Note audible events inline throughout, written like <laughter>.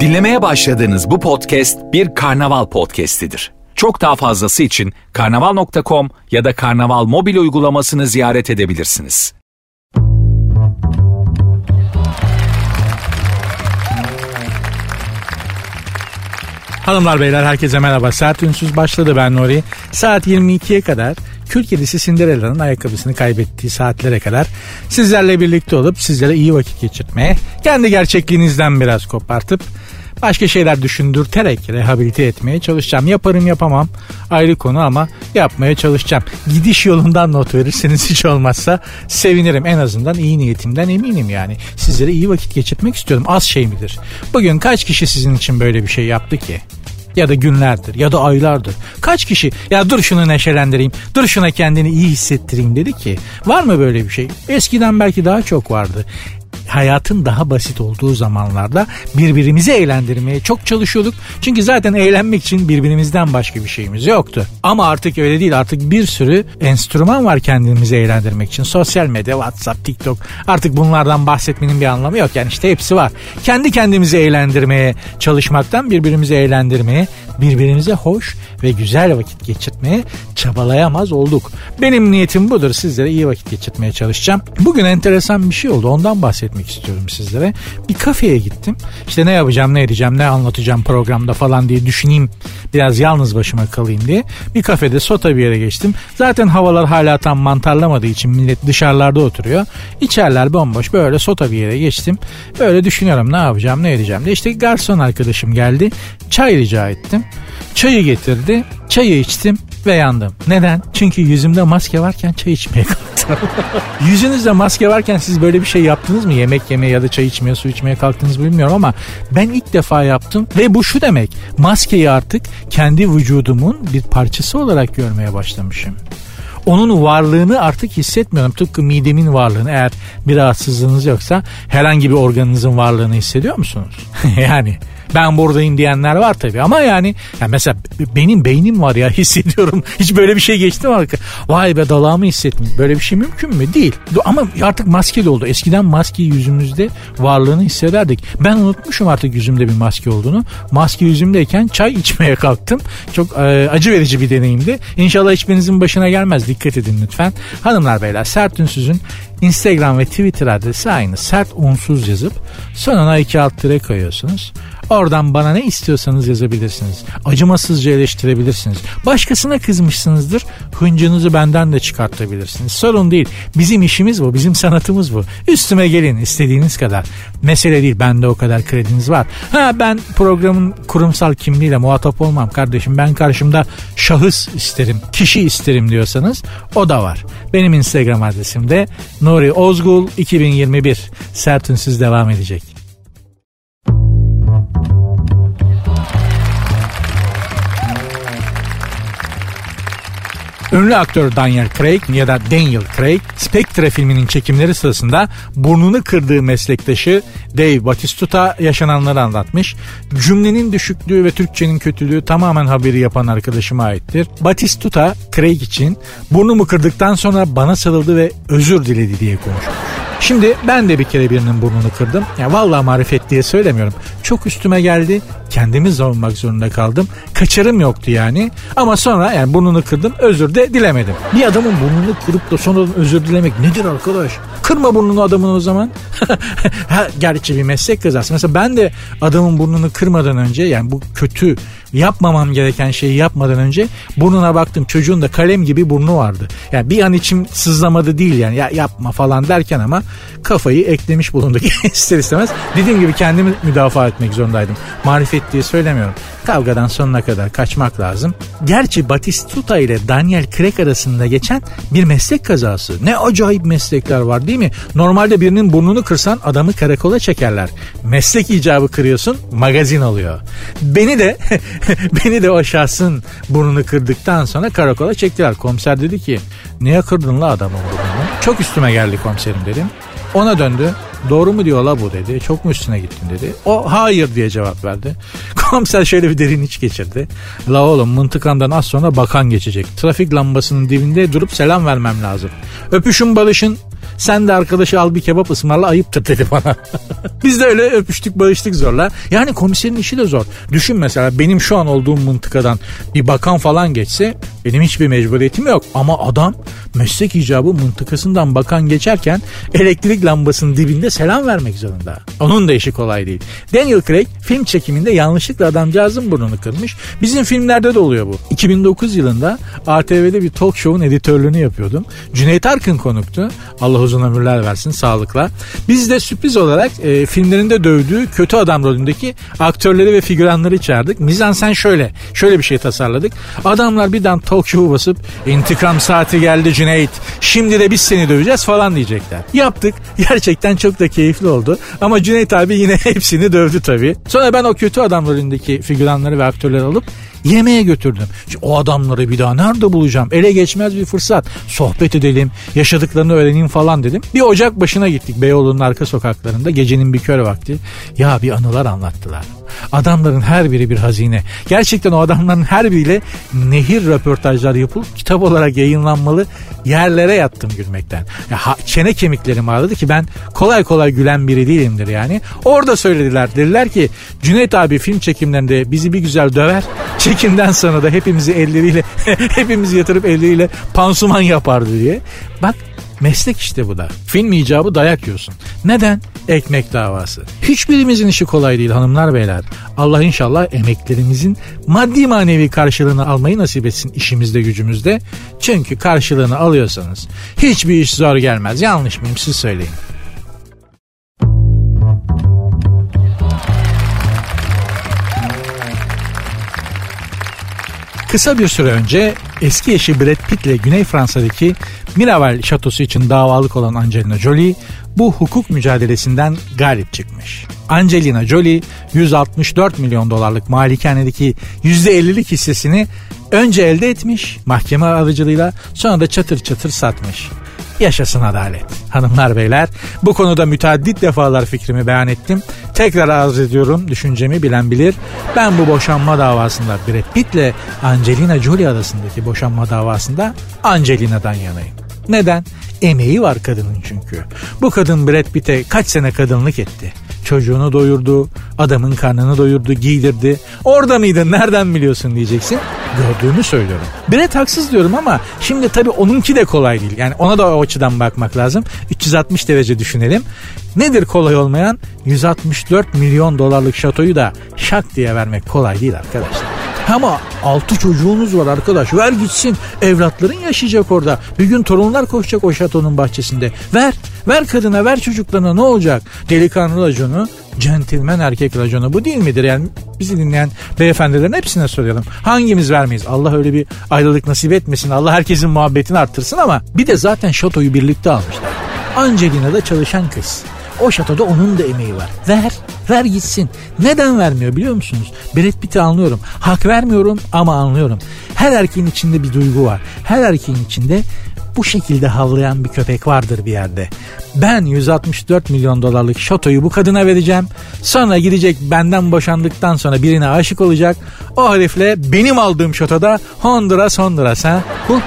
Dinlemeye başladığınız bu podcast bir karnaval podcastidir. Çok daha fazlası için karnaval.com ya da karnaval mobil uygulamasını ziyaret edebilirsiniz. Hanımlar beyler herkese merhaba. Saat ünsüz başladı ben Nuri. Saat 22'ye kadar Kül kedisi Cinderella'nın ayakkabısını kaybettiği saatlere kadar sizlerle birlikte olup sizlere iyi vakit geçirmeye, kendi gerçekliğinizden biraz kopartıp başka şeyler düşündürterek rehabilite etmeye çalışacağım. Yaparım yapamam ayrı konu ama yapmaya çalışacağım. Gidiş yolundan not verirseniz hiç olmazsa sevinirim. En azından iyi niyetimden eminim yani. Sizlere iyi vakit geçirmek istiyorum. Az şey midir? Bugün kaç kişi sizin için böyle bir şey yaptı ki? Ya da günlerdir ya da aylardır. Kaç kişi ya dur şunu neşelendireyim, dur şuna kendini iyi hissettireyim dedi ki. Var mı böyle bir şey? Eskiden belki daha çok vardı hayatın daha basit olduğu zamanlarda birbirimizi eğlendirmeye çok çalışıyorduk. Çünkü zaten eğlenmek için birbirimizden başka bir şeyimiz yoktu. Ama artık öyle değil. Artık bir sürü enstrüman var kendimizi eğlendirmek için. Sosyal medya, WhatsApp, TikTok. Artık bunlardan bahsetmenin bir anlamı yok. Yani işte hepsi var. Kendi kendimizi eğlendirmeye çalışmaktan birbirimizi eğlendirmeye, birbirimize hoş ve güzel vakit geçirmeye çabalayamaz olduk. Benim niyetim budur. Sizlere iyi vakit geçirmeye çalışacağım. Bugün enteresan bir şey oldu. Ondan bahsetmek istiyorum sizlere. Bir kafeye gittim. İşte ne yapacağım, ne edeceğim, ne anlatacağım programda falan diye düşüneyim. Biraz yalnız başıma kalayım diye. Bir kafede sota bir yere geçtim. Zaten havalar hala tam mantarlamadığı için millet dışarılarda oturuyor. İçerler bomboş böyle sota bir yere geçtim. Böyle düşünüyorum ne yapacağım, ne edeceğim diye. İşte garson arkadaşım geldi. Çay rica ettim. Çayı getirdi. Çayı içtim ve yandım. Neden? Çünkü yüzümde maske varken çay içmeye kalktım. <laughs> Yüzünüzde maske varken siz böyle bir şey yaptınız mı? Yemek yemeye ya da çay içmeye, su içmeye kalktınız mı bilmiyorum ama ben ilk defa yaptım ve bu şu demek. Maskeyi artık kendi vücudumun bir parçası olarak görmeye başlamışım onun varlığını artık hissetmiyorum. Tıpkı midemin varlığını eğer bir rahatsızlığınız yoksa herhangi bir organınızın varlığını hissediyor musunuz? <laughs> yani ben buradayım diyenler var tabii ama yani, yani mesela benim beynim var ya <laughs> hissediyorum. Hiç böyle bir şey geçti mi? Vay be dalağımı hissettim. Böyle bir şey mümkün mü? Değil. Ama artık maske de oldu. Eskiden maskeyi yüzümüzde varlığını hissederdik. Ben unutmuşum artık yüzümde bir maske olduğunu. Maske yüzümdeyken çay içmeye kalktım. Çok e, acı verici bir deneyimdi. İnşallah hiçbirinizin başına gelmez. Dikkat edin lütfen. Hanımlar beyler Sert Ünsüz'ün Instagram ve Twitter adresi aynı. Sert unsuz yazıp sonuna iki alt tire koyuyorsunuz. Oradan bana ne istiyorsanız yazabilirsiniz. Acımasızca eleştirebilirsiniz. Başkasına kızmışsınızdır. Hıncınızı benden de çıkartabilirsiniz. Sorun değil. Bizim işimiz bu. Bizim sanatımız bu. Üstüme gelin istediğiniz kadar. Mesele değil. Bende o kadar krediniz var. Ha ben programın kurumsal kimliğiyle muhatap olmam kardeşim. Ben karşımda şahıs isterim. Kişi isterim diyorsanız o da var. Benim Instagram adresim de Nuri Ozgul 2021. Sertünsüz devam edecek. Ünlü aktör Daniel Craig ya da Daniel Craig Spectre filminin çekimleri sırasında burnunu kırdığı meslektaşı Dave Batistuta yaşananları anlatmış. Cümlenin düşüklüğü ve Türkçenin kötülüğü tamamen haberi yapan arkadaşıma aittir. Batistuta Craig için burnumu kırdıktan sonra bana sarıldı ve özür diledi diye konuşmuş. Şimdi ben de bir kere birinin burnunu kırdım. Ya vallahi marifet diye söylemiyorum. Çok üstüme geldi. Kendimi savunmak zorunda kaldım. Kaçarım yoktu yani. Ama sonra yani burnunu kırdım özür de dilemedim. Bir adamın burnunu kırıp da sonradan özür dilemek nedir arkadaş? Kırma burnunu adamın o zaman. <laughs> ha, gerçi bir meslek kazası. Mesela ben de adamın burnunu kırmadan önce yani bu kötü yapmamam gereken şeyi yapmadan önce burnuna baktım. Çocuğun da kalem gibi burnu vardı. Yani bir an içim sızlamadı değil yani ya yapma falan derken ama kafayı eklemiş bulunduk <laughs> ister istemez. Dediğim gibi kendimi müdafaa etmek zorundaydım. Marifet diye söylemiyorum. Kavgadan sonuna kadar kaçmak lazım. Gerçi Batistuta ile Daniel Craig arasında geçen bir meslek kazası. Ne acayip meslekler var değil mi? Normalde birinin burnunu kırsan adamı karakola çekerler. Meslek icabı kırıyorsun magazin oluyor. Beni de <laughs> <laughs> beni de o şahsın burnunu kırdıktan sonra karakola çektiler. Komiser dedi ki niye kırdın la adamın burnunu? Çok üstüme geldi komiserim dedim. Ona döndü. Doğru mu diyor la bu dedi. Çok mu üstüne gittin dedi. O hayır diye cevap verdi. <laughs> Komiser şöyle bir derin iç geçirdi. La oğlum mıntıkandan az sonra bakan geçecek. Trafik lambasının dibinde durup selam vermem lazım. Öpüşün balışın Sen de arkadaşı al bir kebap ısmarla ayıptır dedi bana. <laughs> Biz de öyle öpüştük bağıştık zorla. Yani komiserin işi de zor. Düşün mesela benim şu an olduğum mıntıkadan bir bakan falan geçse benim hiçbir mecburiyetim yok. Ama adam meslek icabı mıntıkasından bakan geçerken elektrik lambasının dibinde selam vermek zorunda. Onun da işi kolay değil. Daniel Craig film çekiminde yanlışlıkla adamcağızın burnunu kırmış. Bizim filmlerde de oluyor bu. 2009 yılında ATV'de bir talk show'un editörlüğünü yapıyordum. Cüneyt Arkın konuktu. Allah uzun ömürler versin sağlıkla. Biz de sürpriz olarak e, filmlerinde dövdüğü kötü adam rolündeki aktörleri ve figüranları çağırdık. Mizansen şöyle. Şöyle bir şey tasarladık. Adamlar birden talk show'u basıp intikam saati geldi Cüneyt. Şimdi de biz seni döveceğiz falan diyecekler. Yaptık. <laughs> Gerçekten çok da keyifli oldu. Ama Cüneyt abi yine <laughs> hepsini dövdü tabii. Sonra ben o kötü adam rolündeki figüranları ve aktörleri alıp yemeğe götürdüm. O adamları bir daha nerede bulacağım? Ele geçmez bir fırsat. Sohbet edelim, yaşadıklarını öğreneyim falan dedim. Bir ocak başına gittik Beyoğlu'nun arka sokaklarında gecenin bir kör vakti. Ya bir anılar anlattılar. Adamların her biri bir hazine. Gerçekten o adamların her biriyle nehir röportajlar yapılıp kitap olarak yayınlanmalı yerlere yattım gülmekten. Ya, ha, çene kemiklerim ağrıdı ki ben kolay kolay gülen biri değilimdir yani. Orada söylediler. Dediler ki Cüneyt abi film çekimlerinde bizi bir güzel döver. Çekimden sonra da hepimizi elleriyle <laughs> hepimizi yatırıp elleriyle pansuman yapardı diye. Bak Meslek işte bu da. Film icabı dayak yiyorsun. Neden? Ekmek davası. Hiçbirimizin işi kolay değil hanımlar beyler. Allah inşallah emeklerimizin maddi manevi karşılığını almayı nasip etsin işimizde gücümüzde. Çünkü karşılığını alıyorsanız hiçbir iş zor gelmez. Yanlış mıyım siz söyleyin. Kısa bir süre önce eski eşi Brad Pitt ile Güney Fransa'daki Miraval şatosu için davalık olan Angelina Jolie bu hukuk mücadelesinden galip çıkmış. Angelina Jolie 164 milyon dolarlık malikanedeki %50'lik hissesini önce elde etmiş mahkeme aracılığıyla sonra da çatır çatır satmış. Yaşasın adalet. Hanımlar beyler bu konuda müteaddit defalar fikrimi beyan ettim. Tekrar arz ediyorum düşüncemi bilen bilir. Ben bu boşanma davasında Brad Pitt ile Angelina Jolie arasındaki boşanma davasında Angelina'dan yanayım. Neden? Emeği var kadının çünkü. Bu kadın Brad Pitt'e kaç sene kadınlık etti. Çocuğunu doyurdu, adamın karnını doyurdu, giydirdi. Orada mıydın nereden biliyorsun diyeceksin. Gördüğümü söylüyorum. Brett haksız diyorum ama şimdi tabii onunki de kolay değil. Yani ona da o açıdan bakmak lazım. 360 derece düşünelim. Nedir kolay olmayan? 164 milyon dolarlık şatoyu da şak diye vermek kolay değil arkadaşlar. Ama altı çocuğunuz var arkadaş ver gitsin evlatların yaşayacak orada. Bir gün torunlar koşacak o şatonun bahçesinde. Ver ver kadına ver çocuklarına ne olacak? Delikanlı raconu centilmen erkek raconu bu değil midir? Yani bizi dinleyen beyefendilerin hepsine soralım. Hangimiz vermeyiz? Allah öyle bir ayrılık nasip etmesin. Allah herkesin muhabbetini arttırsın ama bir de zaten şatoyu birlikte almışlar. Angelina da çalışan kız. O şatoda onun da emeği var. Ver, ver gitsin. Neden vermiyor biliyor musunuz? Brad Pitt'i anlıyorum. Hak vermiyorum ama anlıyorum. Her erkeğin içinde bir duygu var. Her erkeğin içinde bu şekilde havlayan bir köpek vardır bir yerde. Ben 164 milyon dolarlık şatoyu bu kadına vereceğim. Sonra gidecek benden boşandıktan sonra birine aşık olacak. O herifle benim aldığım şatoda Honduras Honduras ha. Huh.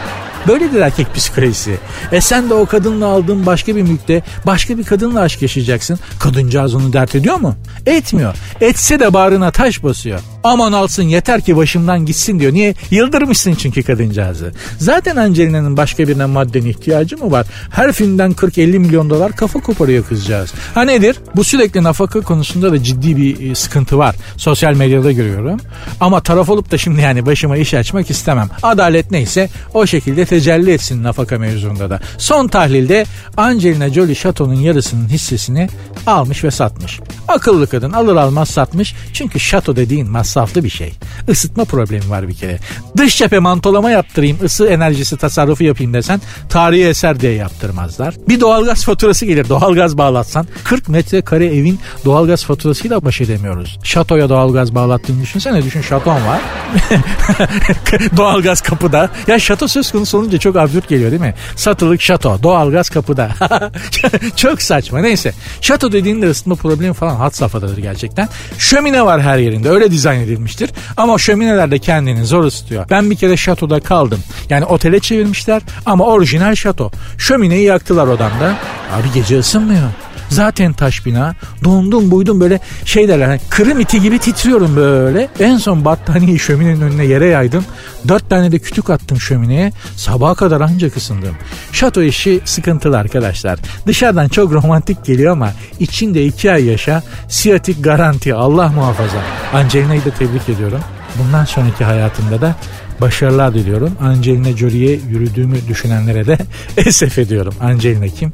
Böyledir erkek psikolojisi. E sen de o kadınla aldığın başka bir mülkte başka bir kadınla aşk yaşayacaksın. Kadıncağız onu dert ediyor mu? Etmiyor. Etse de bağrına taş basıyor. Aman alsın yeter ki başımdan gitsin diyor. Niye? Yıldırmışsın çünkü kadıncağızı. Zaten Angelina'nın başka birine madden ihtiyacı mı var? Her filmden 40-50 milyon dolar kafa koparıyor kızcağız. Ha nedir? Bu sürekli nafaka konusunda da ciddi bir e, sıkıntı var. Sosyal medyada görüyorum. Ama taraf olup da şimdi yani başıma iş açmak istemem. Adalet neyse o şekilde tecelli etsin nafaka mevzunda da. Son tahlilde Angelina Jolie şatonun yarısının hissesini almış ve satmış. Akıllı kadın alır almaz satmış. Çünkü şato dediğin masraflı bir şey. Isıtma problemi var bir kere. Dış cephe mantolama yaptırayım, ısı enerjisi tasarrufu yapayım desen tarihi eser diye yaptırmazlar. Bir doğalgaz faturası gelir. Doğalgaz bağlatsan 40 metrekare evin doğalgaz faturasıyla baş edemiyoruz. Şatoya doğalgaz bağlattığını düşünsene. Düşün şaton var. <laughs> doğalgaz kapıda. Ya şato söz konusu olunca çok absürt geliyor değil mi? Satılık şato, doğalgaz kapıda. <laughs> çok saçma. Neyse. Şato dediğinde ısıtma problemi falan hat safhadadır gerçekten. Şömine var her yerinde. Öyle dizayn edilmiştir. Ama şömineler de kendini zor ısıtıyor. Ben bir kere şatoda kaldım. Yani otele çevirmişler ama orijinal şato. Şömineyi yaktılar odamda. Abi gece ısınmıyor. Zaten taş bina. Dondum buydum böyle şey derler. Hani kırım iti gibi titriyorum böyle. En son battaniyeyi şöminenin önüne yere yaydım. Dört tane de kütük attım şömineye. Sabaha kadar ancak ısındım. Şato işi sıkıntılı arkadaşlar. Dışarıdan çok romantik geliyor ama içinde iki ay yaşa. Siyatik garanti Allah muhafaza. Angelina'yı da tebrik ediyorum. Bundan sonraki hayatımda da başarılar diliyorum. Angelina Jolie'ye yürüdüğümü düşünenlere de <laughs> esef ediyorum. Angelina kim?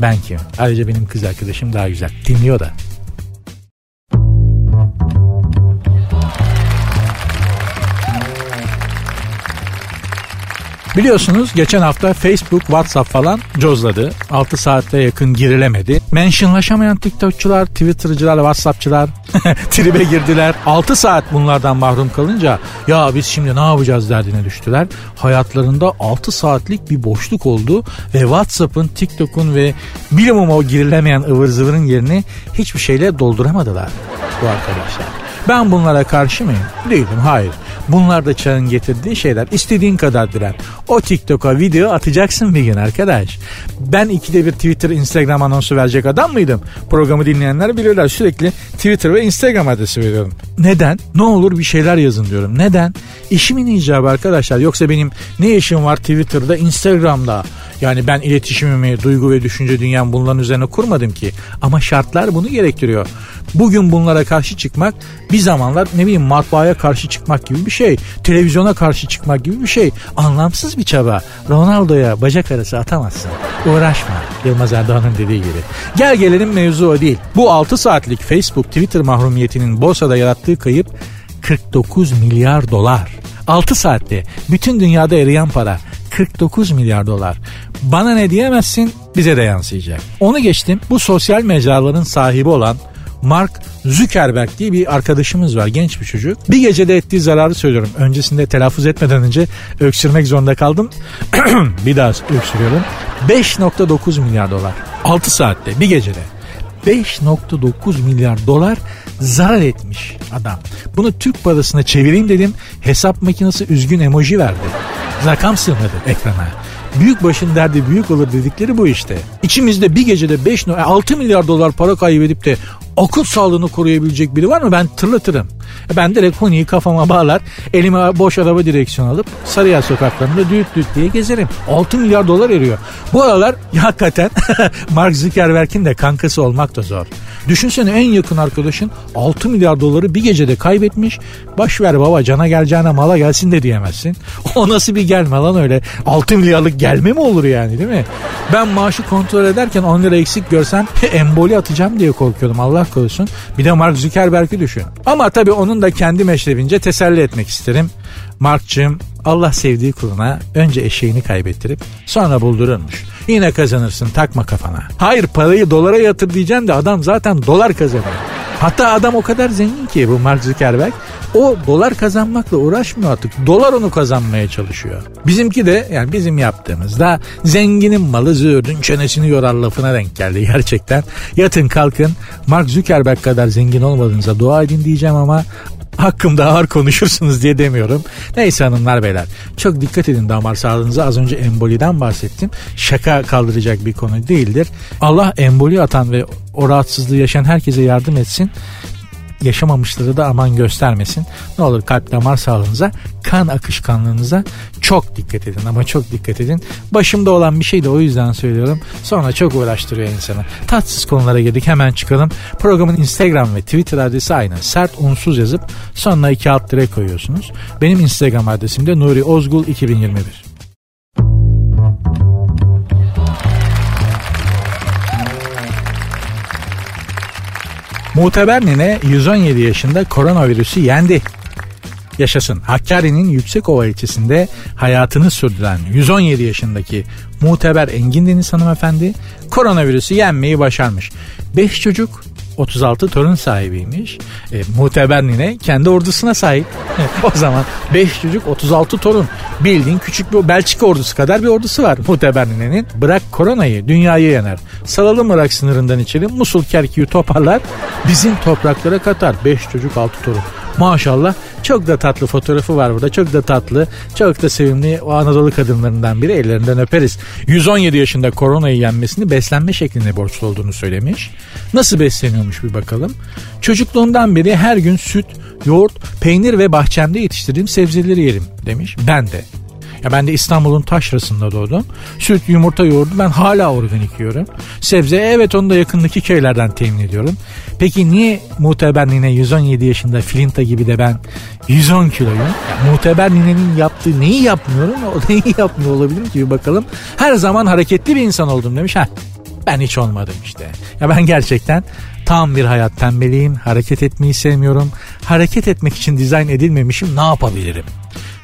Ben kim? Ayrıca benim kız arkadaşım daha güzel. Dinliyor da. Biliyorsunuz geçen hafta Facebook, WhatsApp falan cozladı. 6 saatte yakın girilemedi. Mentionlaşamayan TikTokçular, Twitter'cılar, WhatsApp'çılar <laughs> tribe girdiler. 6 saat bunlardan mahrum kalınca ya biz şimdi ne yapacağız derdine düştüler. Hayatlarında 6 saatlik bir boşluk oldu ve WhatsApp'ın, TikTok'un ve bilimum o girilemeyen ıvır zıvırın yerini hiçbir şeyle dolduramadılar bu arkadaşlar. Ben bunlara karşı mıyım? Değilim hayır. Bunlar da çağın getirdiği şeyler. İstediğin kadar diren. O TikTok'a video atacaksın bir gün arkadaş. Ben ikide bir Twitter, Instagram anonsu verecek adam mıydım? Programı dinleyenler bilirler. Sürekli Twitter ve Instagram adresi veriyorum. Neden? Ne olur bir şeyler yazın diyorum. Neden? İşimin icabı arkadaşlar. Yoksa benim ne işim var Twitter'da, Instagram'da? Yani ben iletişimimi, duygu ve düşünce dünyam bunların üzerine kurmadım ki. Ama şartlar bunu gerektiriyor. Bugün bunlara karşı çıkmak bir zamanlar ne bileyim matbaaya karşı çıkmak gibi bir şey. Televizyona karşı çıkmak gibi bir şey. Anlamsız bir çaba. Ronaldo'ya bacak arası atamazsın. Uğraşma. Yılmaz Erdoğan'ın dediği gibi. Gel gelelim mevzu o değil. Bu 6 saatlik Facebook Twitter mahrumiyetinin borsada yarattığı kayıp 49 milyar dolar. 6 saatte bütün dünyada eriyen para 49 milyar dolar. Bana ne diyemezsin bize de yansıyacak. Onu geçtim bu sosyal mecraların sahibi olan Mark Zuckerberg diye bir arkadaşımız var genç bir çocuk. Bir gecede ettiği zararı söylüyorum. Öncesinde telaffuz etmeden önce öksürmek zorunda kaldım. <clears throat> bir daha öksürüyorum. 5.9 milyar dolar. 6 saatte bir gecede. 5.9 milyar dolar zarar etmiş adam. Bunu Türk parasına çevireyim dedim. Hesap makinesi üzgün emoji verdi. Rakam sığmadı ekrana. Büyük başın derdi büyük olur dedikleri bu işte. İçimizde bir gecede 5 6 milyar dolar para kaybedip de akıl sağlığını koruyabilecek biri var mı? Ben tırlatırım. Ben direkt Huni'yi kafama bağlar, elime boş araba direksiyon alıp Sarıyer sokaklarında düt düt diye gezerim. 6 milyar dolar eriyor. Bu aralar <laughs> hakikaten <laughs> Mark Zuckerberg'in de kankası olmak da zor. Düşünsene en yakın arkadaşın 6 milyar doları bir gecede kaybetmiş. Baş ver baba cana geleceğine mala gelsin de diyemezsin. <laughs> O nasıl bir gelme lan öyle. 6 milyarlık gelme mi olur yani değil mi? Ben maaşı kontrol ederken 10 lira eksik görsem emboli atacağım diye korkuyordum Allah korusun. Bir de Mark Zuckerberg'i düşün. Ama tabii onun da kendi meşrebince teselli etmek isterim. Mark'cığım Allah sevdiği kuluna önce eşeğini kaybettirip sonra buldururmuş. Yine kazanırsın takma kafana. Hayır parayı dolara yatır diyeceğim de adam zaten dolar kazanıyor. Hatta adam o kadar zengin ki bu Mark Zuckerberg o dolar kazanmakla uğraşmıyor artık. Dolar onu kazanmaya çalışıyor. Bizimki de yani bizim yaptığımızda zenginin malı züğürdün çenesini yorar lafına denk geldi gerçekten. Yatın kalkın Mark Zuckerberg kadar zengin olmadığınıza dua edin diyeceğim ama hakkımda ağır konuşursunuz diye demiyorum. Neyse hanımlar beyler çok dikkat edin damar sağlığınıza az önce emboliden bahsettim. Şaka kaldıracak bir konu değildir. Allah emboli atan ve o rahatsızlığı yaşayan herkese yardım etsin yaşamamışları da aman göstermesin. Ne olur kalp damar sağlığınıza, kan akışkanlığınıza çok dikkat edin ama çok dikkat edin. Başımda olan bir şey de o yüzden söylüyorum. Sonra çok uğraştırıyor insanı. Tatsız konulara girdik hemen çıkalım. Programın Instagram ve Twitter adresi aynı. Sert unsuz yazıp sonuna iki alt direk koyuyorsunuz. Benim Instagram adresim de Nuri Ozgul 2021. Muteber nine 117 yaşında koronavirüsü yendi. Yaşasın. Hakkari'nin Yüksekova ilçesinde hayatını sürdüren 117 yaşındaki Muteber Engin Deniz hanımefendi koronavirüsü yenmeyi başarmış. 5 çocuk 36 torun sahibiymiş. E, muteber nine kendi ordusuna sahip. <laughs> o zaman 5 çocuk 36 torun. Bildiğin küçük bir Belçika ordusu kadar bir ordusu var muteber ninenin. Bırak koronayı dünyayı yener. Salalım Irak sınırından içeri Musul Kerkük'ü toparlar. Bizim topraklara katar. 5 çocuk 6 torun. Maşallah çok da tatlı fotoğrafı var burada. Çok da tatlı, çok da sevimli o Anadolu kadınlarından biri ellerinden öperiz. 117 yaşında koronayı yenmesini beslenme şeklinde borçlu olduğunu söylemiş. Nasıl besleniyormuş bir bakalım. Çocukluğundan beri her gün süt, yoğurt, peynir ve bahçemde yetiştirdiğim sebzeleri yerim demiş. Ben de. Ya ben de İstanbul'un taşrasında doğdum. Süt, yumurta, yoğurdu ben hala organik yiyorum. Sebze evet onu da yakındaki köylerden temin ediyorum. Peki niye muhteber nine 117 yaşında filinta gibi de ben 110 kiloyum? Ya, muhteber ninenin yaptığı neyi yapmıyorum? O <laughs> neyi yapmıyor olabilir ki bir bakalım. Her zaman hareketli bir insan oldum demiş. Ha ben hiç olmadım işte. Ya ben gerçekten tam bir hayat tembeliyim. Hareket etmeyi sevmiyorum. Hareket etmek için dizayn edilmemişim. Ne yapabilirim?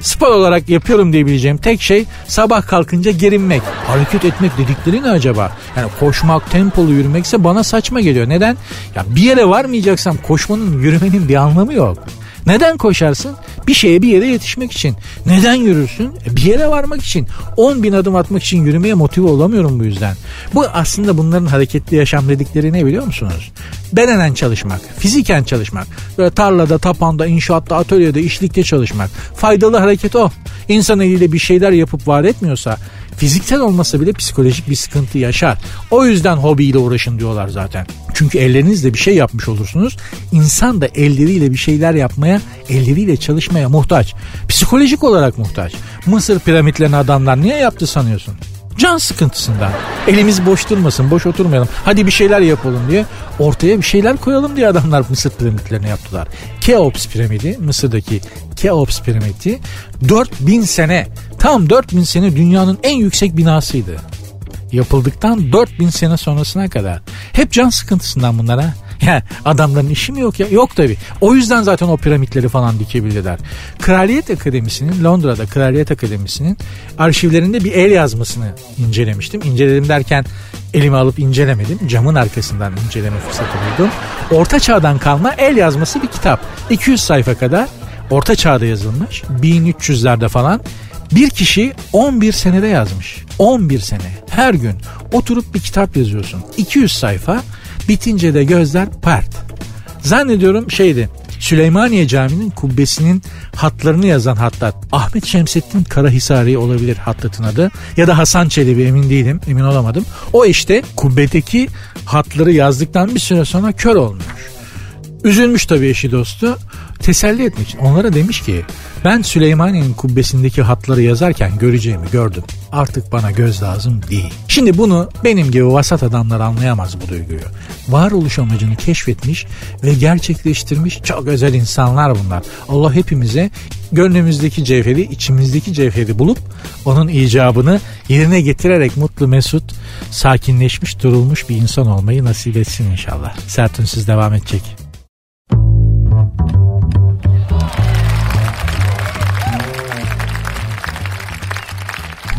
Spor olarak yapıyorum diyebileceğim tek şey sabah kalkınca gerinmek. Hareket etmek dedikleri ne acaba? Yani koşmak, tempolu yürümekse bana saçma geliyor. Neden? Ya bir yere varmayacaksam koşmanın, yürümenin bir anlamı yok. Neden koşarsın? Bir şeye bir yere yetişmek için. Neden yürürsün? E, bir yere varmak için. 10 bin adım atmak için yürümeye motive olamıyorum bu yüzden. Bu aslında bunların hareketli yaşam dedikleri ne biliyor musunuz? Bedenen çalışmak, fiziken çalışmak. Böyle tarlada, tapanda, inşaatta, atölyede, işlikte çalışmak. Faydalı hareket o. İnsan eliyle bir şeyler yapıp var etmiyorsa fiziksel olmasa bile psikolojik bir sıkıntı yaşar. O yüzden hobiyle uğraşın diyorlar zaten. Çünkü ellerinizle bir şey yapmış olursunuz. İnsan da elleriyle bir şeyler yapmaya, elleriyle çalışmaya muhtaç. Psikolojik olarak muhtaç. Mısır piramitlerini adamlar niye yaptı sanıyorsun? Can sıkıntısından. Elimiz boş durmasın, boş oturmayalım. Hadi bir şeyler yapalım diye ortaya bir şeyler koyalım diye adamlar Mısır piramitlerini yaptılar. Keops piramidi, Mısır'daki Keops piramidi 4000 sene, tam 4000 sene dünyanın en yüksek binasıydı. Yapıldıktan 4000 sene sonrasına kadar. Hep can sıkıntısından bunlara. Ya adamların işi mi yok ya? Yok tabi. O yüzden zaten o piramitleri falan dikebildiler. Kraliyet Akademisi'nin Londra'da Kraliyet Akademisi'nin arşivlerinde bir el yazmasını incelemiştim. İnceledim derken elime alıp incelemedim. Camın arkasından inceleme fırsatı buldum. Orta çağdan kalma el yazması bir kitap. 200 sayfa kadar Orta çağda yazılmış. 1300'lerde falan. Bir kişi 11 senede yazmış. 11 sene. Her gün oturup bir kitap yazıyorsun. 200 sayfa Bitince de gözler pert. Zannediyorum şeydi Süleymaniye Camii'nin kubbesinin hatlarını yazan hattat Ahmet Şemsettin Karahisari olabilir hattatın adı ya da Hasan Çelebi emin değilim emin olamadım. O işte kubbedeki hatları yazdıktan bir süre sonra kör olmuş. Üzülmüş tabii eşi dostu teselli etmek için onlara demiş ki ben Süleymaniye'nin kubbesindeki hatları yazarken göreceğimi gördüm. Artık bana göz lazım değil. Şimdi bunu benim gibi vasat adamlar anlayamaz bu duyguyu. Varoluş amacını keşfetmiş ve gerçekleştirmiş çok özel insanlar bunlar. Allah hepimize gönlümüzdeki cevheri, içimizdeki cevheri bulup onun icabını yerine getirerek mutlu mesut, sakinleşmiş, durulmuş bir insan olmayı nasip etsin inşallah. Sertünsüz devam edecek.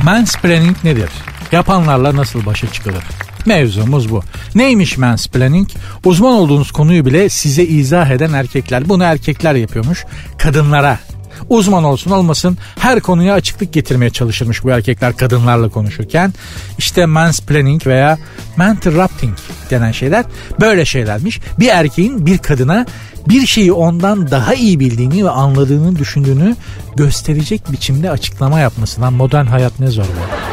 Mansplaining nedir? Yapanlarla nasıl başa çıkılır? Mevzumuz bu. Neymiş mansplaining? Uzman olduğunuz konuyu bile size izah eden erkekler. Bunu erkekler yapıyormuş. Kadınlara uzman olsun olmasın her konuya açıklık getirmeye çalışırmış bu erkekler kadınlarla konuşurken. İşte mansplaining veya interrupting denen şeyler böyle şeylermiş. Bir erkeğin bir kadına bir şeyi ondan daha iyi bildiğini ve anladığını düşündüğünü gösterecek biçimde açıklama yapmasından modern hayat ne zor bu.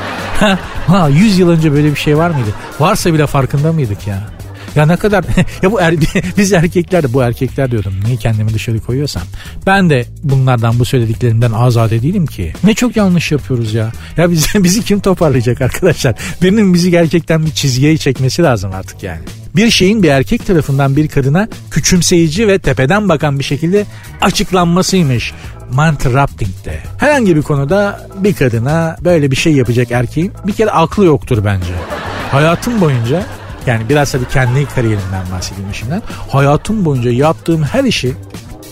<laughs> ha 100 yıl önce böyle bir şey var mıydı? Varsa bile farkında mıydık ya? Ya ne kadar <laughs> ya bu er, <laughs> biz erkekler de bu erkekler diyordum. Niye kendimi dışarı koyuyorsam. Ben de bunlardan bu söylediklerimden azade değilim ki. Ne çok yanlış yapıyoruz ya. Ya bizi, <laughs> bizi kim toparlayacak arkadaşlar? Birinin bizi gerçekten bir çizgiye çekmesi lazım artık yani. Bir şeyin bir erkek tarafından bir kadına küçümseyici ve tepeden bakan bir şekilde açıklanmasıymış. Mantrapting'de. Herhangi bir konuda bir kadına böyle bir şey yapacak erkeğin bir kere aklı yoktur bence. Hayatım boyunca yani biraz tabii kendi kariyerimden bahsedeyim şimdiden. Hayatım boyunca yaptığım her işi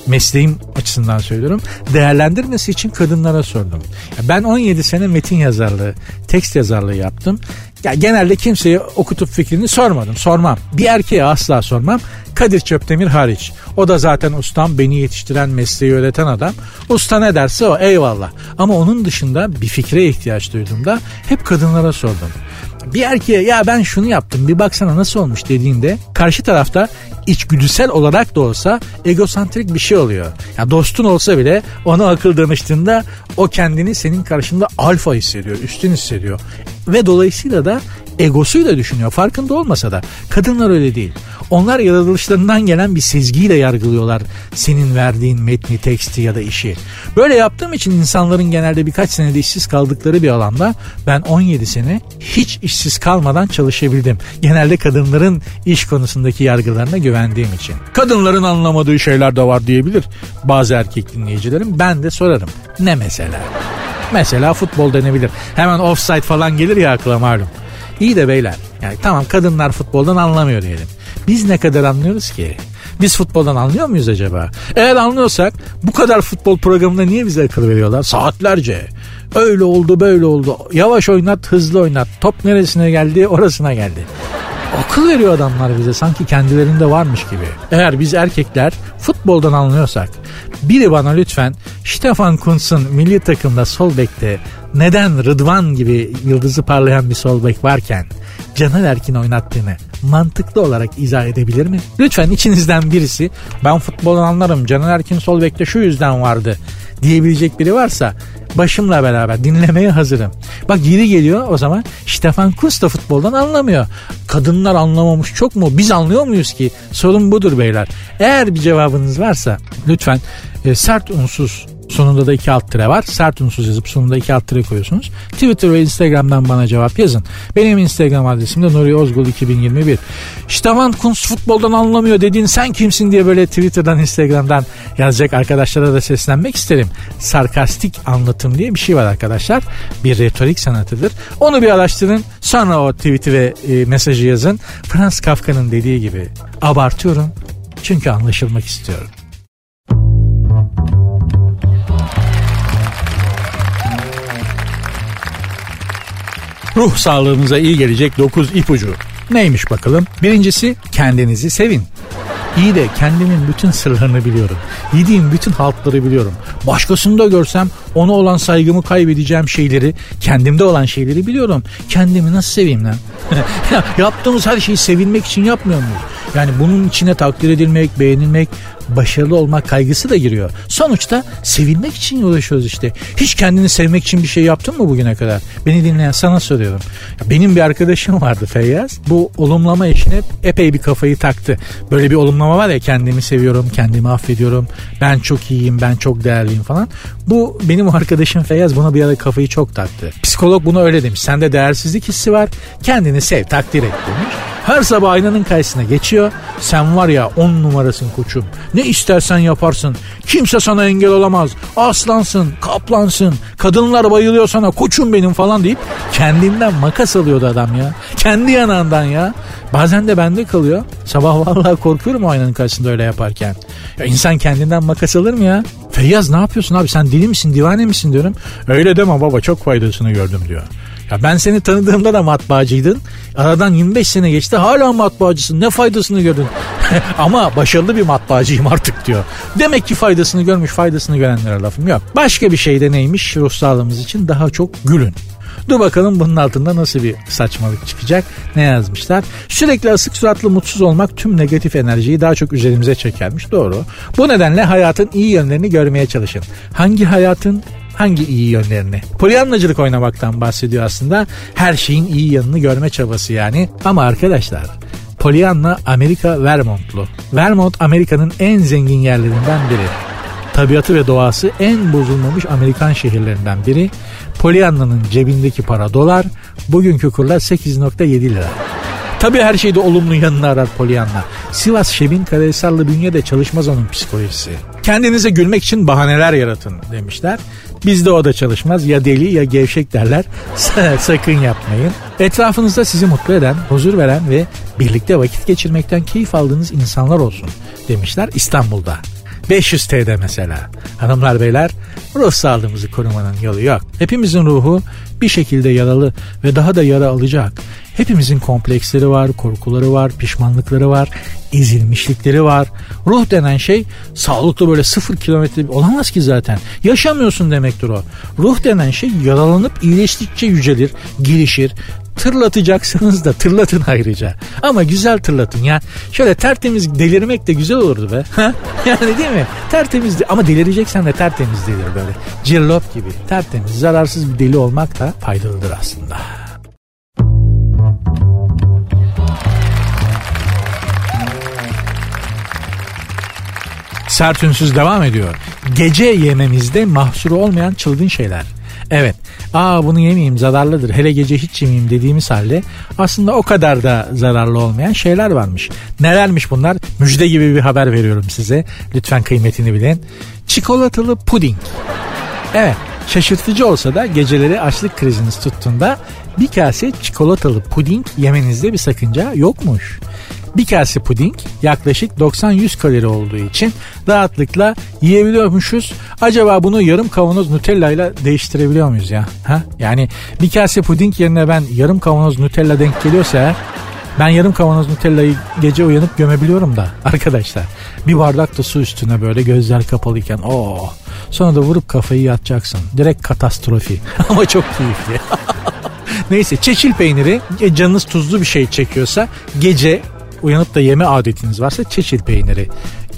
mesleğim açısından söylüyorum. Değerlendirmesi için kadınlara sordum. Ben 17 sene metin yazarlığı, tekst yazarlığı yaptım. Ya genelde kimseye okutup fikrini sormadım. Sormam. Bir erkeğe asla sormam. Kadir Çöptemir hariç. O da zaten ustam beni yetiştiren mesleği öğreten adam. Usta ne derse o eyvallah. Ama onun dışında bir fikre ihtiyaç duyduğumda hep kadınlara sordum bir erkeğe ya ben şunu yaptım bir baksana nasıl olmuş dediğinde karşı tarafta içgüdüsel olarak da olsa egosantrik bir şey oluyor. Ya dostun olsa bile ona akıl danıştığında o kendini senin karşında alfa hissediyor, üstün hissediyor. Ve dolayısıyla da egosuyla düşünüyor farkında olmasa da. Kadınlar öyle değil. Onlar yaratılışlarından gelen bir sezgiyle yargılıyorlar senin verdiğin metni, teksti ya da işi. Böyle yaptığım için insanların genelde birkaç senede işsiz kaldıkları bir alanda ben 17 sene hiç işsiz kalmadan çalışabildim. Genelde kadınların iş konusundaki yargılarına güvendiğim için. Kadınların anlamadığı şeyler de var diyebilir bazı erkek dinleyicilerim. Ben de sorarım. Ne mesela? Mesela futbol denebilir. Hemen offside falan gelir ya akla malum. İyi de beyler yani tamam kadınlar futboldan anlamıyor diyelim. Biz ne kadar anlıyoruz ki? Biz futboldan anlıyor muyuz acaba? Eğer anlıyorsak bu kadar futbol programında niye bize akıl veriyorlar? Saatlerce. Öyle oldu böyle oldu. Yavaş oynat hızlı oynat. Top neresine geldi orasına geldi. Akıl veriyor adamlar bize sanki kendilerinde varmış gibi. Eğer biz erkekler futboldan anlıyorsak biri bana lütfen Stefan Kuntz'un milli takımda sol bekte neden Rıdvan gibi yıldızı parlayan bir sol bek varken Caner Erkin oynattığını mantıklı olarak izah edebilir mi? Lütfen içinizden birisi ben futboldan anlarım Caner Erkin sol bekte şu yüzden vardı diyebilecek biri varsa başımla beraber dinlemeye hazırım. Bak geri geliyor o zaman Stefan Kunz da futboldan anlamıyor. Kadınlar anlamamış çok mu? Biz anlıyor muyuz ki? Sorun budur beyler. Eğer bir cevabınız varsa lütfen e, sert unsuz Sonunda da iki alt tire var. Sert unsuz yazıp sonunda iki alt tire koyuyorsunuz. Twitter ve Instagram'dan bana cevap yazın. Benim Instagram adresim de Nuri Ozgul 2021. Stefan Kunz futboldan anlamıyor dediğin sen kimsin diye böyle Twitter'dan Instagram'dan yazacak arkadaşlara da seslenmek isterim. Sarkastik anlatım diye bir şey var arkadaşlar. Bir retorik sanatıdır. Onu bir araştırın. Sonra o tweet'i ve e, mesajı yazın. Frans Kafka'nın dediği gibi abartıyorum çünkü anlaşılmak istiyorum. Ruh sağlığınıza iyi gelecek 9 ipucu. Neymiş bakalım? Birincisi kendinizi sevin. İyi de kendimin bütün sırlarını biliyorum. Yediğim bütün haltları biliyorum. Başkasında görsem ona olan saygımı kaybedeceğim şeyleri, kendimde olan şeyleri biliyorum. Kendimi nasıl seveyim lan? <laughs> Yaptığımız her şeyi sevilmek için yapmıyor muyuz? Yani bunun içine takdir edilmek, beğenilmek, başarılı olmak kaygısı da giriyor. Sonuçta sevilmek için uğraşıyoruz işte. Hiç kendini sevmek için bir şey yaptın mı bugüne kadar? Beni dinleyen sana soruyorum. Benim bir arkadaşım <laughs> vardı Feyyaz. Bu olumlama işine epey bir kafayı taktı. Böyle bir olumlama var ya kendimi seviyorum, kendimi affediyorum, ben çok iyiyim, ben çok değerliyim falan. Bu benim arkadaşım Feyyaz buna bir ara kafayı çok taktı. Psikolog bunu öyle demiş. Sende değersizlik hissi var, kendini sev, takdir et demiş. Her sabah aynanın karşısına geçiyor. Sen var ya on numarasın koçum. Ne istersen yaparsın. Kimse sana engel olamaz. Aslansın, kaplansın. Kadınlar bayılıyor sana koçum benim falan deyip kendinden makas alıyordu adam ya. Kendi yanağından ya. Bazen de bende kalıyor. Sabah vallahi korkuyorum aynanın karşısında öyle yaparken. Ya insan kendinden makas alır mı ya? Feyyaz ne yapıyorsun abi sen deli misin divane misin diyorum. Öyle deme baba çok faydasını gördüm diyor. Ya ben seni tanıdığımda da matbaacıydın. Aradan 25 sene geçti hala matbaacısın. Ne faydasını gördün? <laughs> Ama başarılı bir matbaacıyım artık diyor. Demek ki faydasını görmüş faydasını görenlere lafım yok. Başka bir şey de neymiş ruh sağlığımız için daha çok gülün. Dur bakalım bunun altında nasıl bir saçmalık çıkacak. Ne yazmışlar? Sürekli asık suratlı mutsuz olmak tüm negatif enerjiyi daha çok üzerimize çekermiş. Doğru. Bu nedenle hayatın iyi yönlerini görmeye çalışın. Hangi hayatın? hangi iyi yönlerini? Polyanlacılık oynamaktan bahsediyor aslında. Her şeyin iyi yanını görme çabası yani. Ama arkadaşlar Pollyanna Amerika Vermontlu. Vermont Amerika'nın en zengin yerlerinden biri. Tabiatı ve doğası en bozulmamış Amerikan şehirlerinden biri. Pollyanna'nın cebindeki para dolar, bugünkü kurlar 8.7 lira. Tabii her şeyde olumlu yanını arar Pollyanna. Sivas Şebin Karahisarlı bünyede çalışmaz onun psikolojisi. Kendinize gülmek için bahaneler yaratın demişler. Bizde o da çalışmaz. Ya deli ya gevşek derler. <laughs> Sakın yapmayın. Etrafınızda sizi mutlu eden, huzur veren ve birlikte vakit geçirmekten keyif aldığınız insanlar olsun demişler İstanbul'da. 500 TL'de mesela. Hanımlar beyler ruh sağlığımızı korumanın yolu yok. Hepimizin ruhu bir şekilde yaralı ve daha da yara alacak. Hepimizin kompleksleri var, korkuları var, pişmanlıkları var, ezilmişlikleri var. Ruh denen şey sağlıklı böyle sıfır kilometre olamaz ki zaten. Yaşamıyorsun demektir o. Ruh denen şey yaralanıp iyileştikçe yücelir, gelişir, Tırlatacaksınız da tırlatın ayrıca. Ama güzel tırlatın ya. Şöyle tertemiz delirmek de güzel olurdu be. <laughs> yani değil mi? Tertemiz ama delireceksen de tertemiz delir böyle. Cillop gibi tertemiz zararsız bir deli olmak da faydalıdır aslında. Sert devam ediyor. Gece yememizde mahsuru olmayan çılgın şeyler. Evet. Aa bunu yemeyeyim zararlıdır. Hele gece hiç yemeyeyim dediğimiz halde aslında o kadar da zararlı olmayan şeyler varmış. Nelermiş bunlar? Müjde gibi bir haber veriyorum size. Lütfen kıymetini bilin. Çikolatalı puding. Evet. Şaşırtıcı olsa da geceleri açlık kriziniz tuttuğunda bir kase çikolatalı puding yemenizde bir sakınca yokmuş. Bir kase puding yaklaşık 90-100 kalori olduğu için rahatlıkla yiyebiliyormuşuz. Acaba bunu yarım kavanoz Nutella ile değiştirebiliyor muyuz ya? Ha? Yani bir kase puding yerine ben yarım kavanoz Nutella denk geliyorsa ben yarım kavanoz Nutella'yı gece uyanıp gömebiliyorum da arkadaşlar. Bir bardak da su üstüne böyle gözler kapalıyken o oh. sonra da vurup kafayı yatacaksın. Direkt katastrofi <laughs> ama çok keyifli. <laughs> Neyse çeçil peyniri e, canınız tuzlu bir şey çekiyorsa gece uyanıp da yeme adetiniz varsa çeşit peyniri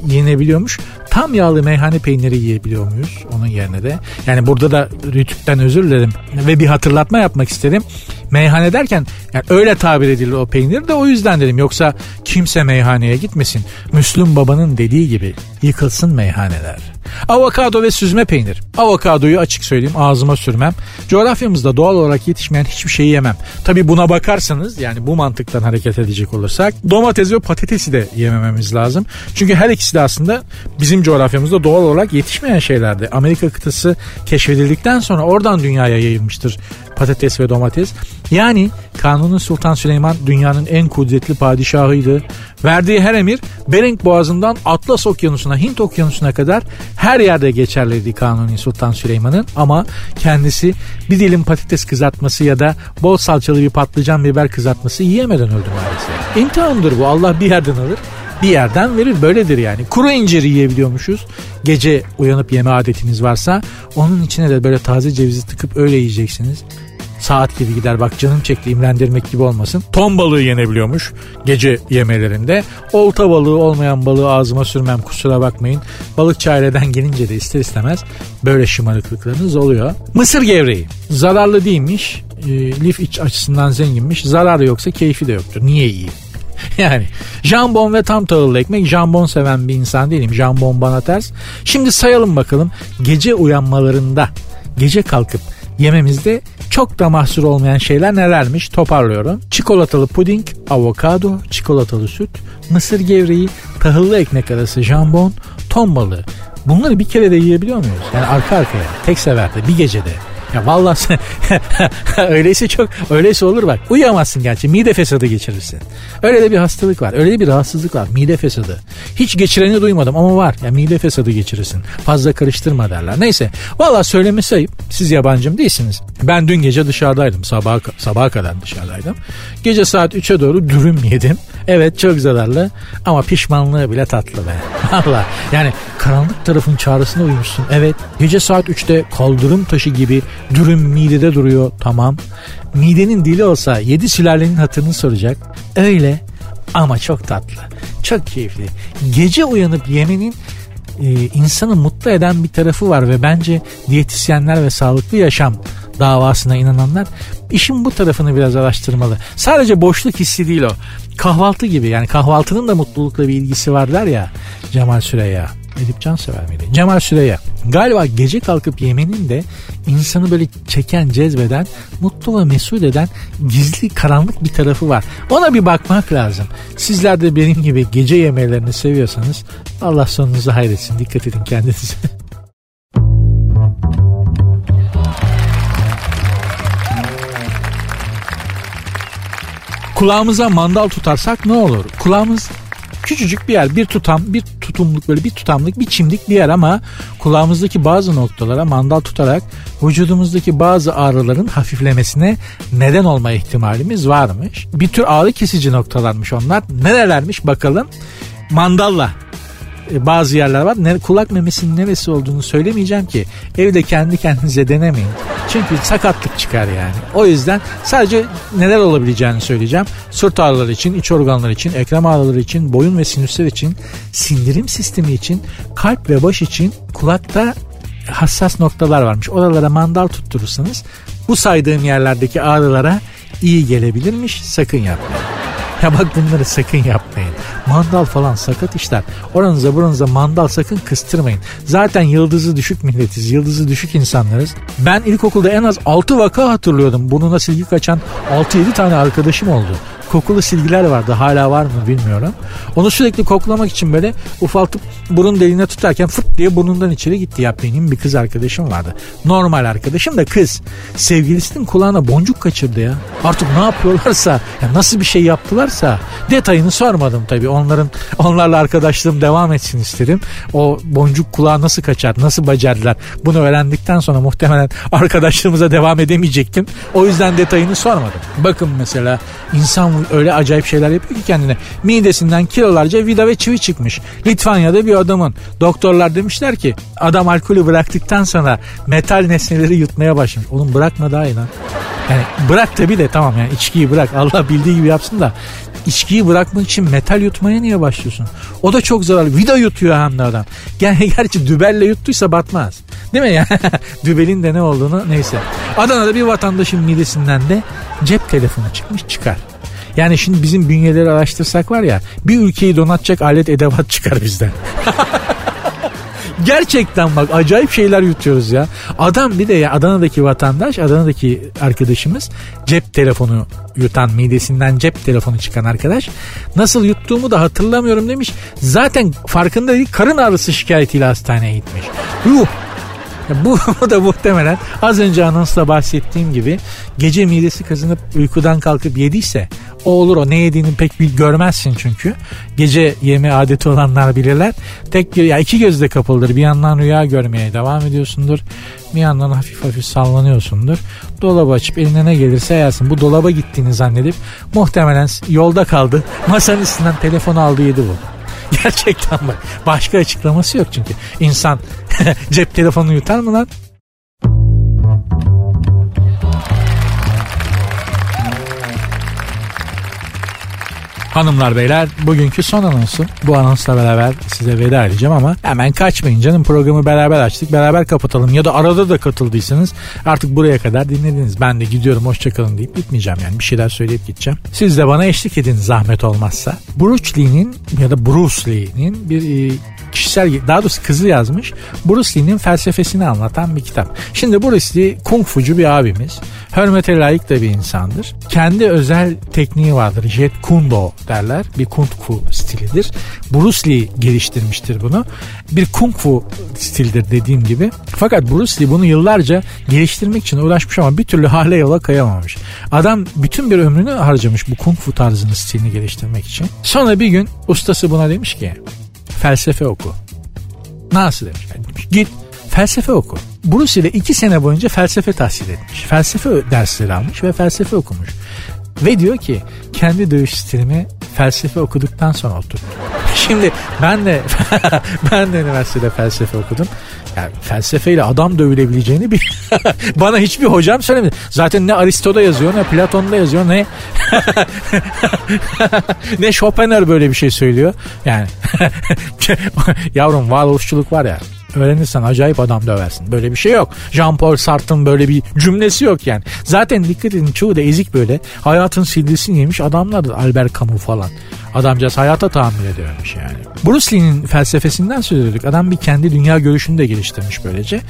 yenebiliyormuş. Tam yağlı meyhane peyniri yiyebiliyor muyuz onun yerine de? Yani burada da Rütük'ten özür dilerim ve bir hatırlatma yapmak isterim. Meyhane derken yani öyle tabir edilir o peynir de o yüzden dedim. Yoksa kimse meyhaneye gitmesin. Müslüm babanın dediği gibi yıkılsın meyhaneler. Avokado ve süzme peynir. Avokadoyu açık söyleyeyim ağzıma sürmem. Coğrafyamızda doğal olarak yetişmeyen hiçbir şeyi yemem. Tabi buna bakarsanız yani bu mantıktan hareket edecek olursak domates ve patatesi de yemememiz lazım. Çünkü her ikisi de aslında bizim coğrafyamızda doğal olarak yetişmeyen şeylerdi. Amerika kıtası keşfedildikten sonra oradan dünyaya yayılmıştır patates ve domates. Yani Kanuni Sultan Süleyman dünyanın en kudretli padişahıydı. Verdiği her emir Bering Boğazı'ndan Atlas Okyanusu'na, Hint Okyanusu'na kadar her yerde geçerliydi Kanuni Sultan Süleyman'ın. Ama kendisi bir dilim patates kızartması ya da bol salçalı bir patlıcan biber kızartması yiyemeden öldü maalesef. İmtihandır bu Allah bir yerden alır bir yerden verir. Böyledir yani. Kuru incir yiyebiliyormuşuz. Gece uyanıp yeme adetiniz varsa onun içine de böyle taze cevizi tıkıp öyle yiyeceksiniz. Saat gibi gider bak canım çekti imlendirmek gibi olmasın. Ton balığı yenebiliyormuş gece yemelerinde. Olta balığı olmayan balığı ağzıma sürmem kusura bakmayın. Balıkçı aileden gelince de ister istemez böyle şımarıklıklarınız oluyor. Mısır gevreği zararlı değilmiş. E, lif iç açısından zenginmiş. Zararı yoksa keyfi de yoktur. Niye yiyeyim? <laughs> yani jambon ve tam tahıllı ekmek jambon seven bir insan değilim. Jambon bana ters. Şimdi sayalım bakalım gece uyanmalarında gece kalkıp yememizde çok da mahsur olmayan şeyler nelermiş toparlıyorum. Çikolatalı puding, avokado, çikolatalı süt, mısır gevreği, tahıllı ekmek arası jambon, ton balığı. Bunları bir kere de yiyebiliyor muyuz? Yani arka arkaya, tek seferde, bir gecede. Ya vallahi <laughs> öyleyse çok öyleyse olur bak. Uyuyamazsın gerçi mide fesadı geçirirsin. Öyle de bir hastalık var. Öyle de bir rahatsızlık var. Mide fesadı. Hiç geçireni duymadım ama var. Ya mide fesadı geçirirsin. Fazla karıştırma derler. Neyse. Vallahi söylemesi ayıp. Siz yabancım değilsiniz. Ben dün gece dışarıdaydım. Sabaha, sabaha kadar dışarıdaydım. Gece saat 3'e doğru dürüm yedim. Evet çok zararlı ama pişmanlığı bile tatlı be. <laughs> Valla yani karanlık tarafın çağrısına uymuşsun. Evet gece saat 3'te kaldırım taşı gibi dürüm midede duruyor tamam. Midenin dili olsa yedi sülalenin hatırını soracak. Öyle ama çok tatlı. Çok keyifli. Gece uyanıp yemenin e, insanı mutlu eden bir tarafı var ve bence diyetisyenler ve sağlıklı yaşam davasına inananlar işin bu tarafını biraz araştırmalı. Sadece boşluk hissi değil o. Kahvaltı gibi yani kahvaltının da mutlulukla bir ilgisi var der ya Cemal Süreyya. Edip Cansever miydi? Cemal Süreyya. Galiba gece kalkıp yemenin de insanı böyle çeken, cezbeden, mutlu ve mesut eden gizli karanlık bir tarafı var. Ona bir bakmak lazım. Sizler de benim gibi gece yemelerini seviyorsanız Allah sonunuzu hayretsin. Dikkat edin kendinize. <laughs> Kulağımıza mandal tutarsak ne olur? Kulağımız küçücük bir yer bir tutam bir tutumluk böyle bir tutamlık bir çimdik bir yer ama kulağımızdaki bazı noktalara mandal tutarak vücudumuzdaki bazı ağrıların hafiflemesine neden olma ihtimalimiz varmış. Bir tür ağrı kesici noktalarmış onlar. Nerelermiş bakalım. Mandalla bazı yerler var. Ne, kulak memesinin neresi olduğunu söylemeyeceğim ki. Evde kendi kendinize denemeyin. Çünkü sakatlık çıkar yani. O yüzden sadece neler olabileceğini söyleyeceğim. Sırt ağrıları için, iç organlar için, ekrem ağrıları için, boyun ve sinüsler için, sindirim sistemi için, kalp ve baş için kulakta hassas noktalar varmış. Oralara mandal tutturursanız bu saydığım yerlerdeki ağrılara iyi gelebilirmiş. Sakın yapmayın. Ya bak bunları sakın yapmayın. Mandal falan sakat işler. Oranıza buranıza mandal sakın kıstırmayın. Zaten yıldızı düşük milletiz. Yıldızı düşük insanlarız. Ben ilkokulda en az 6 vaka hatırlıyordum. Burnuna silgi kaçan 6-7 tane arkadaşım oldu kokulu silgiler vardı. Hala var mı bilmiyorum. Onu sürekli koklamak için böyle ufaltıp burun deliğine tutarken fırt diye burnundan içeri gitti ya. Benim bir kız arkadaşım vardı. Normal arkadaşım da kız. Sevgilisinin kulağına boncuk kaçırdı ya. Artık ne yapıyorlarsa, ya nasıl bir şey yaptılarsa detayını sormadım tabii. Onların onlarla arkadaşlığım devam etsin istedim. O boncuk kulağa nasıl kaçar, nasıl becerdiler? Bunu öğrendikten sonra muhtemelen arkadaşlığımıza devam edemeyecektim. O yüzden detayını sormadım. Bakın mesela insan öyle acayip şeyler yapıyor ki kendine. Midesinden kilolarca vida ve çivi çıkmış. Litvanya'da bir adamın. Doktorlar demişler ki adam alkolü bıraktıktan sonra metal nesneleri yutmaya başlamış. Oğlum bırakma daha iyi lan. Yani bırak tabii de tamam yani içkiyi bırak. <laughs> Allah bildiği gibi yapsın da içkiyi bırakmak için metal yutmaya niye başlıyorsun? O da çok zararlı. Vida yutuyor hem de adam. Yani <laughs> gerçi dübelle yuttuysa batmaz. Değil mi ya? <laughs> Dübelin de ne olduğunu neyse. Adana'da bir vatandaşın midesinden de cep telefonu çıkmış çıkar. Yani şimdi bizim bünyeleri araştırsak var ya bir ülkeyi donatacak alet edevat <laughs> çıkar bizden. Gerçekten bak acayip şeyler yutuyoruz ya. Adam bir de ya Adana'daki vatandaş, Adana'daki arkadaşımız cep telefonu yutan midesinden cep telefonu çıkan arkadaş nasıl yuttuğumu da hatırlamıyorum demiş. Zaten farkında değil karın ağrısı şikayetiyle hastaneye gitmiş. Yuh bu, <laughs> bu da muhtemelen az önce anonsla bahsettiğim gibi gece midesi kazınıp uykudan kalkıp yediyse o olur o ne yediğini pek bir görmezsin çünkü. Gece yeme adeti olanlar bilirler. Tek ya iki gözde kapalıdır. Bir yandan rüya görmeye devam ediyorsundur. Bir yandan hafif hafif sallanıyorsundur. Dolabı açıp eline ne gelirse yersin. Bu dolaba gittiğini zannedip muhtemelen yolda kaldı. <laughs> Masanın üstünden telefon aldı yedi bu. <laughs> Gerçekten bak. Başka açıklaması yok çünkü. İnsan <laughs> cep telefonu yutar mı lan? Hanımlar beyler bugünkü son anonsu. Bu anonsla beraber size veda edeceğim ama hemen kaçmayın canım programı beraber açtık beraber kapatalım ya da arada da katıldıysanız artık buraya kadar dinlediniz. Ben de gidiyorum hoşçakalın deyip gitmeyeceğim yani bir şeyler söyleyip gideceğim. Siz de bana eşlik edin zahmet olmazsa. Bruce Lee'nin ya da Bruce Lee'nin bir e, kişisel daha doğrusu kızı yazmış. Bruce Lee'nin felsefesini anlatan bir kitap. Şimdi Bruce Lee kung fucu bir abimiz. Hürmete layık da bir insandır. Kendi özel tekniği vardır. Jet Kundo derler. Bir kung fu stilidir. Bruce Lee geliştirmiştir bunu. Bir kung fu stildir dediğim gibi. Fakat Bruce Lee bunu yıllarca geliştirmek için uğraşmış ama bir türlü hale yola kayamamış. Adam bütün bir ömrünü harcamış bu kung fu tarzını stilini geliştirmek için. Sonra bir gün ustası buna demiş ki felsefe oku. Nasıl demiş. Yani demiş git felsefe oku. Bruce ile iki sene boyunca felsefe tahsil etmiş. Felsefe dersleri almış ve felsefe okumuş. Ve diyor ki kendi dövüş stilimi felsefe okuduktan sonra oturttum. Şimdi ben de <laughs> ben de üniversitede felsefe okudum. Yani felsefeyle adam dövülebileceğini bir <laughs> bana hiçbir hocam söylemedi. Zaten ne Aristo'da yazıyor ne Platon'da yazıyor ne <laughs> ne Schopenhauer böyle bir şey söylüyor. Yani yavrum varoluşçuluk var ya öğrenirsen acayip adam döversin. Böyle bir şey yok. Jean-Paul Sartre'ın böyle bir cümlesi yok yani. Zaten dikkat edin çoğu da ezik böyle. Hayatın sildisini yemiş adamlardır. Albert Camus falan. Adamcağız hayata tahammül edememiş yani. Bruce Lee'nin felsefesinden söz ediyorduk. Adam bir kendi dünya görüşünü de geliştirmiş böylece.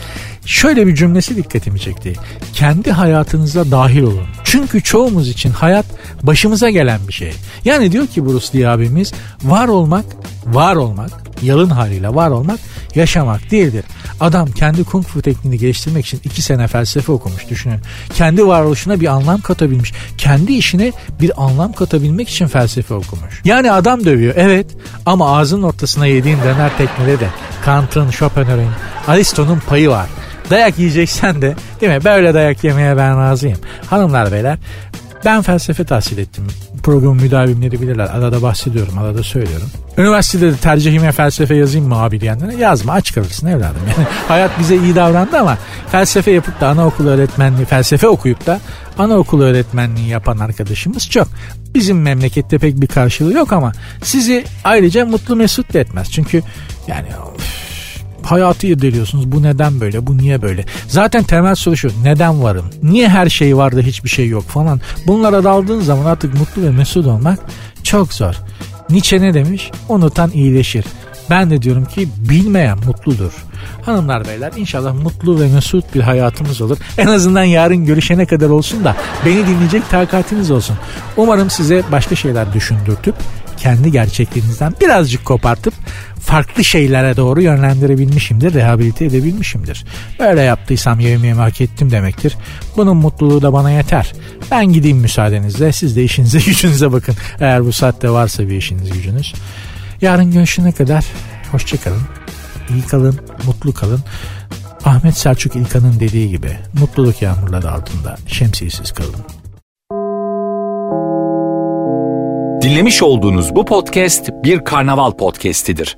Şöyle bir cümlesi dikkatimi çekti. Kendi hayatınıza dahil olun. Çünkü çoğumuz için hayat başımıza gelen bir şey. Yani diyor ki Bruce Lee abimiz var olmak, var olmak, yalın haliyle var olmak yaşamak değildir. Adam kendi kung fu tekniğini geliştirmek için iki sene felsefe okumuş düşünün. Kendi varoluşuna bir anlam katabilmiş. Kendi işine bir anlam katabilmek için felsefe okumuş. Yani adam dövüyor evet ama ağzının ortasına yediğin döner teknede de Kant'ın, Schopenhauer'in, Aristo'nun payı var. Dayak yiyeceksen de değil mi böyle dayak yemeye ben razıyım. Hanımlar beyler Ben felsefe tahsil ettim. Programın müdavimleri bilirler. Arada bahsediyorum, arada söylüyorum. Üniversitede de tercihime felsefe yazayım mı abi diyenlere yazma aç kalırsın evladım. Yani <laughs> hayat bize iyi davrandı ama felsefe yapıp da anaokulu öğretmenliği, felsefe okuyup da anaokulu öğretmenliği yapan arkadaşımız çok. Bizim memlekette pek bir karşılığı yok ama sizi ayrıca mutlu mesut da etmez. Çünkü yani hayatı irdeliyorsunuz. Bu neden böyle? Bu niye böyle? Zaten temel soru şu. Neden varım? Niye her şey var da hiçbir şey yok falan. Bunlara daldığın zaman artık mutlu ve mesut olmak çok zor. Nietzsche ne demiş? Unutan iyileşir. Ben de diyorum ki bilmeyen mutludur. Hanımlar beyler inşallah mutlu ve mesut bir hayatımız olur. En azından yarın görüşene kadar olsun da beni dinleyecek takatiniz olsun. Umarım size başka şeyler düşündürtüp kendi gerçekliğinizden birazcık kopartıp farklı şeylere doğru yönlendirebilmişimdir, rehabilite edebilmişimdir. Böyle yaptıysam yemeğimi hak ettim demektir. Bunun mutluluğu da bana yeter. Ben gideyim müsaadenizle. Siz de işinize <laughs> gücünüze bakın. Eğer bu saatte varsa bir işiniz gücünüz. Yarın görüşene kadar hoşçakalın. İyi kalın, mutlu kalın. Ahmet Selçuk İlkan'ın dediği gibi mutluluk yağmurları altında şemsiyesiz kalın. Dinlemiş olduğunuz bu podcast bir karnaval podcastidir.